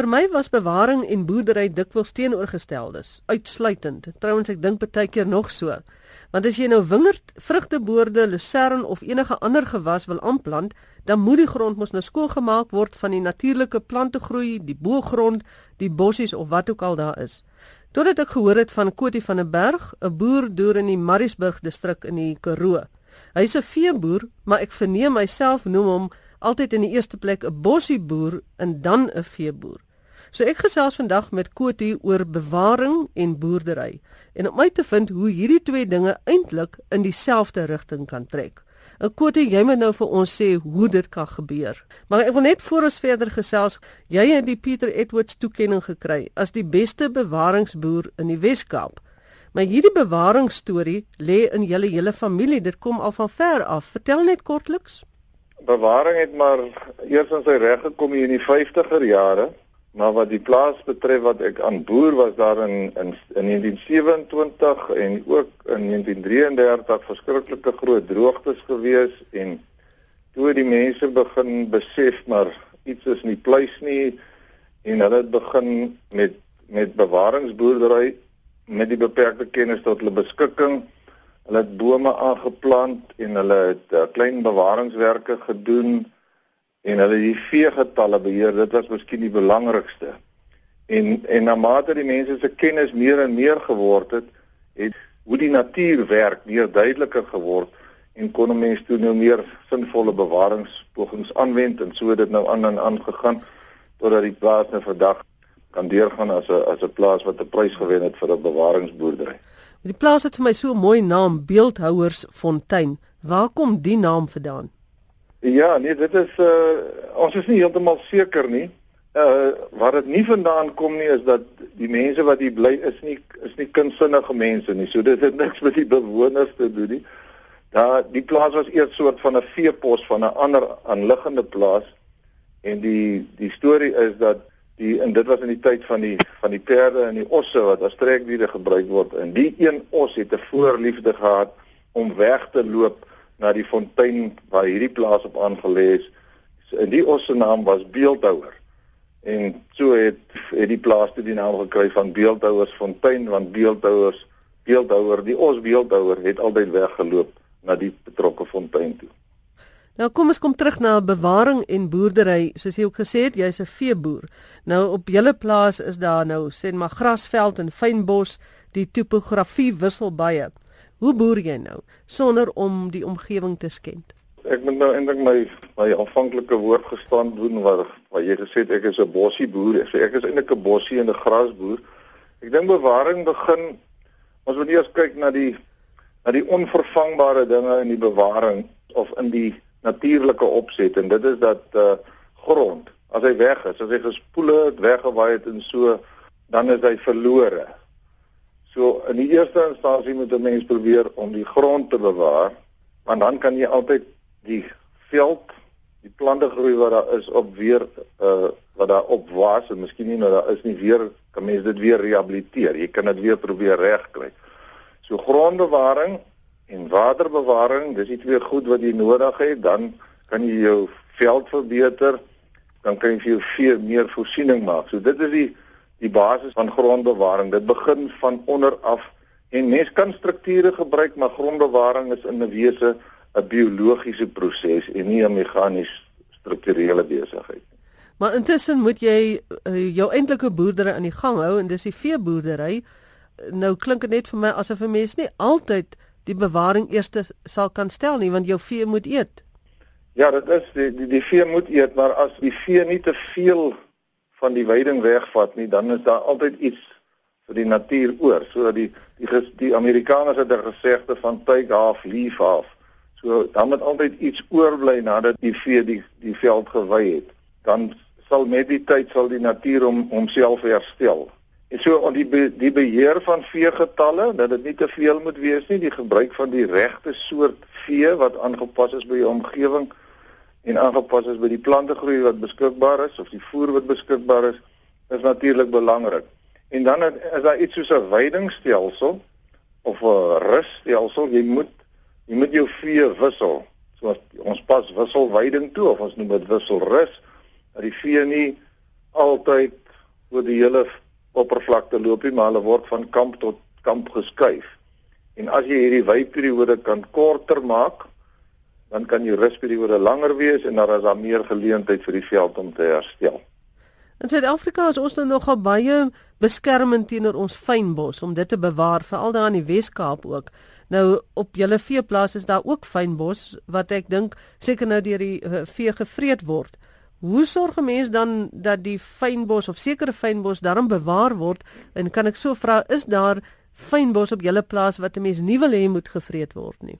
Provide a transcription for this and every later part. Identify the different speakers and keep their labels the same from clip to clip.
Speaker 1: Vir my was bewaring en boerdery dikwels teenoorgesteldes, uitsluitend. Trouwens ek dink baie keer nog so. Want as jy nou wingerd, vrugteboorde, lucern of enige ander gewas wil aanplant, dan moet die grond mos nou skoongemaak word van die natuurlike plante groei, die boogrond, die bossies of wat ook al daar is. Totdat ek gehoor het van Kotie van der Berg, 'n boer-doer in die Mariesburg distrik in die Karoo. Hy's 'n veeboer, maar ek verneem myself noem hom altyd in die eerste plek 'n bossieboer en dan 'n veeboer. So ek gesels vandag met Kotie oor bewaring en boerdery en om uit te vind hoe hierdie twee dinge eintlik in dieselfde rigting kan trek. Ek Kotie, jy moet nou vir ons sê hoe dit kan gebeur. Maar ek wil net voor ons verder gesels, jy het die Pieter Edwards toekenning gekry as die beste bewaringsboer in die Wes-Kaap. Maar hierdie bewaringsstorie lê in julle hele familie. Dit kom al van ver af. Vertel net kortliks.
Speaker 2: Bewaring het maar eers in sy reg gekom hier in die 50er jare, maar wat die plaas betref wat ek aan boer was daar in in, in 1927 en ook in 1933 verskriklike groot droogtes gewees en toe die mense begin besef maar iets is nie pleis nie en hulle het begin met met bewaringsboerdery met die beperkte kennis tot hulle beskikking. Hulle het bome aangeplant en hulle het uh, klein bewaringswerke gedoen en hulle die veegetalle beheer. Dit was miskien die belangrikste. En en na mate die mense se kennis meer en meer geword het, het hoe die natuur werk meer duideliker geword en kon mense toe nou meer sinvolle bewaringspogings aanwend en so het dit nou aan en aan gegaan totdat die plaas nou vandag kan deurgaan as 'n as 'n plaas wat 'n prys gewen het vir 'n bewaringsboerdery.
Speaker 1: Die plaas het vir my so 'n mooi naam, Beeldhouersfontein. Waar kom die naam vandaan?
Speaker 2: Ja, nee, dit is uh ons is nie heeltemal seker nie. Uh waar dit nie vandaan kom nie is dat die mense wat hier bly is nie is nie kunsinnige mense nie. So dit het niks met die bewoners te doen nie. Daar die plaas was eers soort van 'n veepos van 'n ander aanliggende plaas en die die storie is dat die en dit was in die tyd van die van die perde en die osse wat as trekdiere gebruik word en die een os het 'n voorliefde gehad om weg te loop na die fontein waar hierdie plaas op aangelê is en die os se naam was Beeldhouer en so het het die plaas toe die naam gekry van Beeldhouersfontein want Beeldhouers Beeldhouer die os Beeldhouer het altyd weggeloop na die betrokke fontein toe
Speaker 1: Nou kom ons kom terug na bewaring en boerdery. Soos jy ook gesê het, jy's 'n veeboer. Nou op julle plaas is daar nou sê maar grasveld en fynbos. Die topografie wissel baie. Hoe boer jy nou sonder om die omgewing te skend?
Speaker 2: Ek moet nou eintlik my my aanvanklike woord gestaan doen waar waar jy gesê het ek is 'n bossie boer. So ek is eintlik 'n bossie en 'n grasboer. Ek dink bewaring begin ons moet eers kyk na die na die onvervangbare dinge in die bewaring of in die natuurlike opset en dit is dat uh grond as hy weg is, as hy gespoel het, weggewaai het en so, dan is hy verlore. So in die eerste instansie moet 'n mens probeer om die grond te bewaar, want dan kan jy altyd die veld, die plante groei wat daar is op weer uh wat daar op was en miskien nie nou daar is nie weer kan mens dit weer rehabiliteer. Jy kan dit weer probeer regkry. So grondbewaring en waterbewaring, dis die twee goed wat jy nodig het, dan kan jy jou veld verbeter, dan kan jy vir jou vee meer voorsiening maak. So dit is die die basis van grondbewaring. Dit begin van onder af en mens kan strukture gebruik, maar grondbewaring is in 'n wese 'n biologiese proses en nie 'n meganies strukturele besigheid nie.
Speaker 1: Maar intussen moet jy uh, jou eintlike boerdery aan die gang hou en dis die veeboerdery. Nou klink dit net vir my asof 'n mens nie altyd die bewaring eers sal kan stel nie want jou vee moet eet.
Speaker 2: Ja, dit is die die, die vee moet eet, maar as die vee nie te veel van die weiding wegvat nie, dan is daar altyd iets vir die natuur oor. So die die die Amerikaners het 'n gesegde van take half leave half. So dan moet altyd iets oorbly nadat die vee die die veld gewy het. Dan sal met die tyd sal die natuur hom homself herstel. En so on die be, die beheer van veegetalle, dat dit nie te veel moet wees nie, die gebruik van die regte soort vee wat aangepas is by die omgewing en aangepas is by die plantegroei wat beskikbaar is of die voer wat beskikbaar is, is natuurlik belangrik. En dan is daar iets soos 'n weidingstelsel of 'n russtelsel, jy moet jy moet jou vee wissel. So ons pas wisselweiding toe of ons noem dit wisselrus dat die vee nie altyd oor die hele oppervlakte loop nie, maar hulle word van kamp tot kamp geskuif. En as jy hierdie weiperiode kan korter maak, dan kan jou rusperiode langer wees en daar is daar meer geleentheid vir die veld om te herstel.
Speaker 1: In Suid-Afrika is ons nou nogal baie beskermend teenoor ons fynbos om dit te bewaar, veral daar in die Wes-Kaap ook. Nou op julle veeplaas is daar ook fynbos wat ek dink seker nou deur die uh, vee gevreet word. Hoe sorg 'n mens dan dat die fynbos of sekere fynbos daarom bewaar word? En kan ek so vra, is daar fynbos op julle plaas wat 'n mens nie wil hê moet gevreet word nie?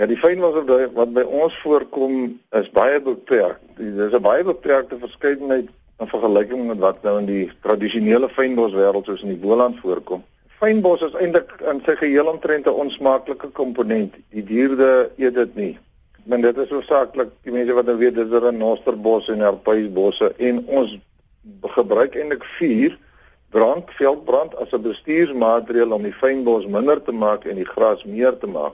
Speaker 2: Ja, die fynbos wat by ons voorkom is baie beperk. Dis 'n baie beperkte verskeidenheid in vergelyking met wat nou in die tradisionele fynbos wêreld soos in die Boland voorkom. Fynbos is eintlik in sy geheel omtrent 'n onsmaaklike komponent. Die dierde eet dit nie. Men dit is hoofsaaklik die mense wat nou weet dis 'n renosterbos en herpuisbosse en ons gebruik eintlik vuur brand veldbrand as 'n bestuursmaatreël om die fynbos minder te maak en die gras meer te maak.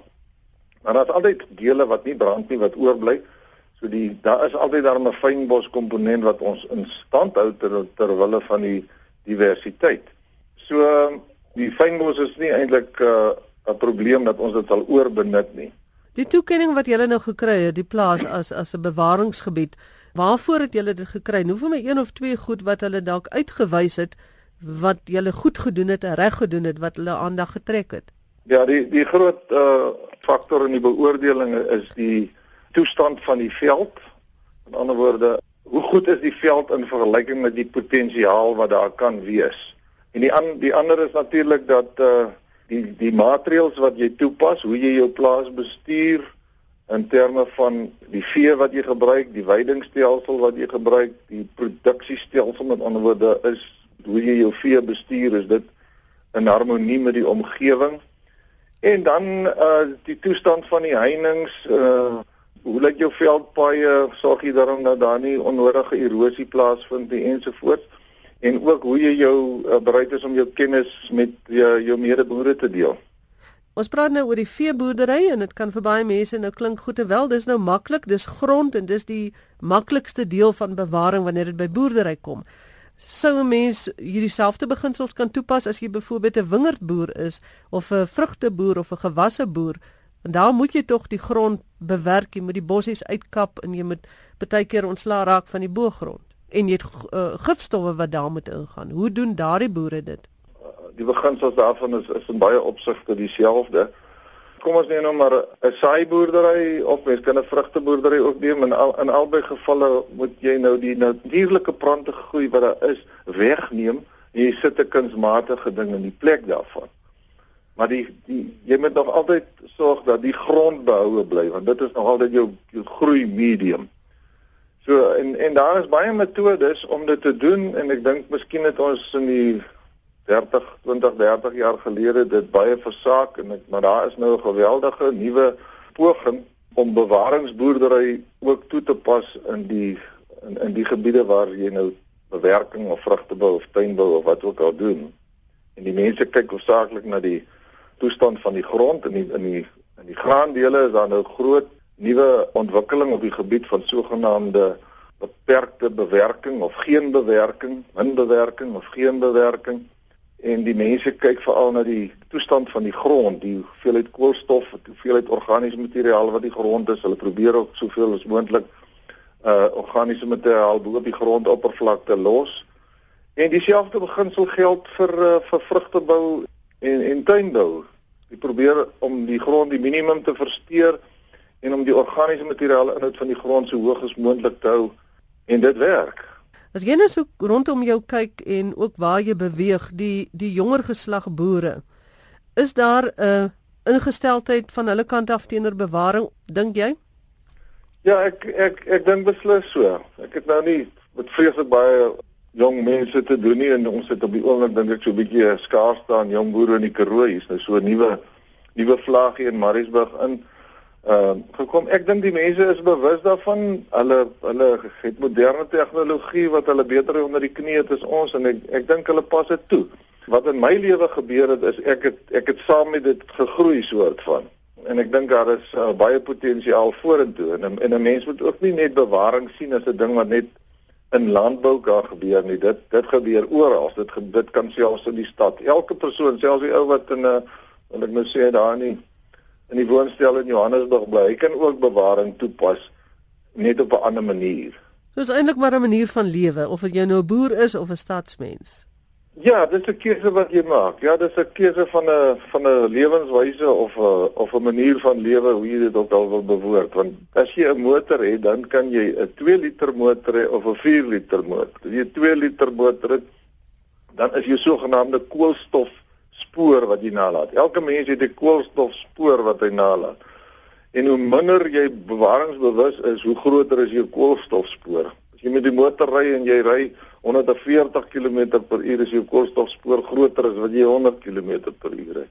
Speaker 2: Maar daar's altyd dele wat nie brand nie wat oorbly. So die daar is altyd daar 'n fynbos komponent wat ons in stand hou ter ter wille van die diversiteit. So die fynbos is nie eintlik uh, 'n uh, probleem dat ons dit sal oorbenut nie.
Speaker 1: Die toekenning wat julle nou gekry het, die plaas as as 'n bewaringsgebied, waarvoor het julle dit gekry? Hoe vir my een of twee goed wat hulle dalk uitgewys het wat julle goed gedoen het, reg gedoen het wat hulle aandag getrek het?
Speaker 2: Ja, die die groot uh faktor in die beoordeling is die toestand van die veld. Met ander woorde, hoe goed is die veld in vergelyking met die potensiaal wat daar kan wees? En die an, die ander is natuurlik dat uh die die maatreëls wat jy toepas, hoe jy jou plaas bestuur in terme van die vee wat jy gebruik, die veidingstelsel wat jy gebruik, die produksiestelsel met ander woorde is hoe jy jou vee bestuur, is dit in harmonie met die omgewing? En dan uh die toestand van die heininge uh hoe lyk jou veldpaaie sorg jy daarom dat daar nie onnodige erosie plaasvind nie ensovoorts en ook hoe jy jou uh, bereid is om jou kennis met jou, jou medeboere te deel.
Speaker 1: Ons praat nou oor die veeboerdery en dit kan vir baie mense nou klink goed en wel dis nou maklik, dis grond en dis die maklikste deel van bewaring wanneer dit by boerdery kom. Sou 'n mens hierdie selfde beginsels kan toepas as jy byvoorbeeld 'n wingerdboer is of 'n vrugteboer of 'n gewasse boer? En daar moet jy tog die grond bewerk, jy moet die bossies uitkap en jy moet baie keer ontslaa raak van die boergrond. En jy het uh, gifstowwe wat daar moet ingaan. Hoe doen daardie boere dit?
Speaker 2: Die beginsels daarvan is is in baie opsigte dieselfde. Kom ons neem nou maar 'n saaiboerdery of mens kan 'n vrugteboerdery ook neem en al, in albei gevalle moet jy nou die natuurlike plante groei wat daar is wegneem en jy sit 'n kunsmatige ding in die plek daarvan. Maar die die jy moet nog altyd sorg dat die grond behoue bly want dit is nog altyd jou, jou groei medium. So en en daar is baie metodes om dit te doen en ek dink miskien het ons in die 30 20 30 jaar gelede dit baie versaak en ek, maar daar is nou 'n geweldige nuwe poging om bewaringsboerdery ook toe te pas in die in in die gebiede waar jy nou bewerking of vrugtebou of tuinbou of wat ook al doen. En die mense kyk hoofsaaklik na die toestand van die grond in die in die in die graandele is daar nou groot nuwe ontwikkeling op die gebied van sogenaamde beperkte bewerking of geen bewerking, min bewerking of geen bewerking en die mense kyk veral na die toestand van die grond, die hoeveelheid koolstof, die hoeveelheid organiese materiaal wat die grond is. Hulle probeer ook soveel as moontlik uh organiese materiaal bo op die grondoppervlakte los. En dieselfde beginsel geld vir uh, vir vrugtebou en en tuinbou. Jy probeer om die grond die minimum te versteur en om die organiese materiale inhoud van die grond so hoog as moontlik te hou en dit werk.
Speaker 1: As jy net so rondom jou kyk en ook waar jy beweeg, die die jonger geslag boere, is daar 'n uh, ingesteldheid van hulle kant af teenoor bewaring, dink jy?
Speaker 2: Ja, ek ek ek dink beslis so. Ek het nou nie met vreeslik baie jong mense te doen nie en ons het op die oomblik dink ek so 'n bietjie skaars staan jong boere in die Karoo hier's nou so 'n nuwe nuwe vlaggie in Mariesburg in ehm uh, gekom ek dink die mense is bewus daarvan hulle hulle het moderne tegnologie wat hulle beter onder die knie het as ons en ek ek dink hulle pas dit toe wat in my lewe gebeur het is ek het ek het saam met dit gegroei soort van en ek dink daar is uh, baie potensiaal vorentoe en en 'n mens moet ook nie net bewaring sien as 'n ding wat net in landbou kan gebeur nie. Dit dit gebeur oral. Dit dit kan selfs in die stad. Elke persoon, selfs die ou wat in 'n wil ek nou sê daar nie in die woonstel in Johannesburg bly, hy kan ook bewaring toepas net op 'n ander manier.
Speaker 1: Dis eintlik maar 'n manier van lewe of jy nou 'n boer is of 'n stadsmens.
Speaker 2: Ja, dis 'n keuse wat jy maak. Ja, dis 'n keuse van 'n van 'n lewenswyse of 'n of 'n manier van lewe hoe jy dit ook al wil bewoord. Want as jy 'n motor het, dan kan jy 'n 2 liter motor hê of 'n 4 liter motor. As jy 'n 2 liter motor het, dan is jy sogenaamde koolstof spoor wat jy nalat. Elke mens het 'n koolstof spoor wat hy nalat. En hoe minder jy bewaringsbewus is, hoe groter is jou koolstofspoor. As jy met die motor ry en jy ry 140 km/h is jou koolstofspoor groter as wat jy 100 km/h ry.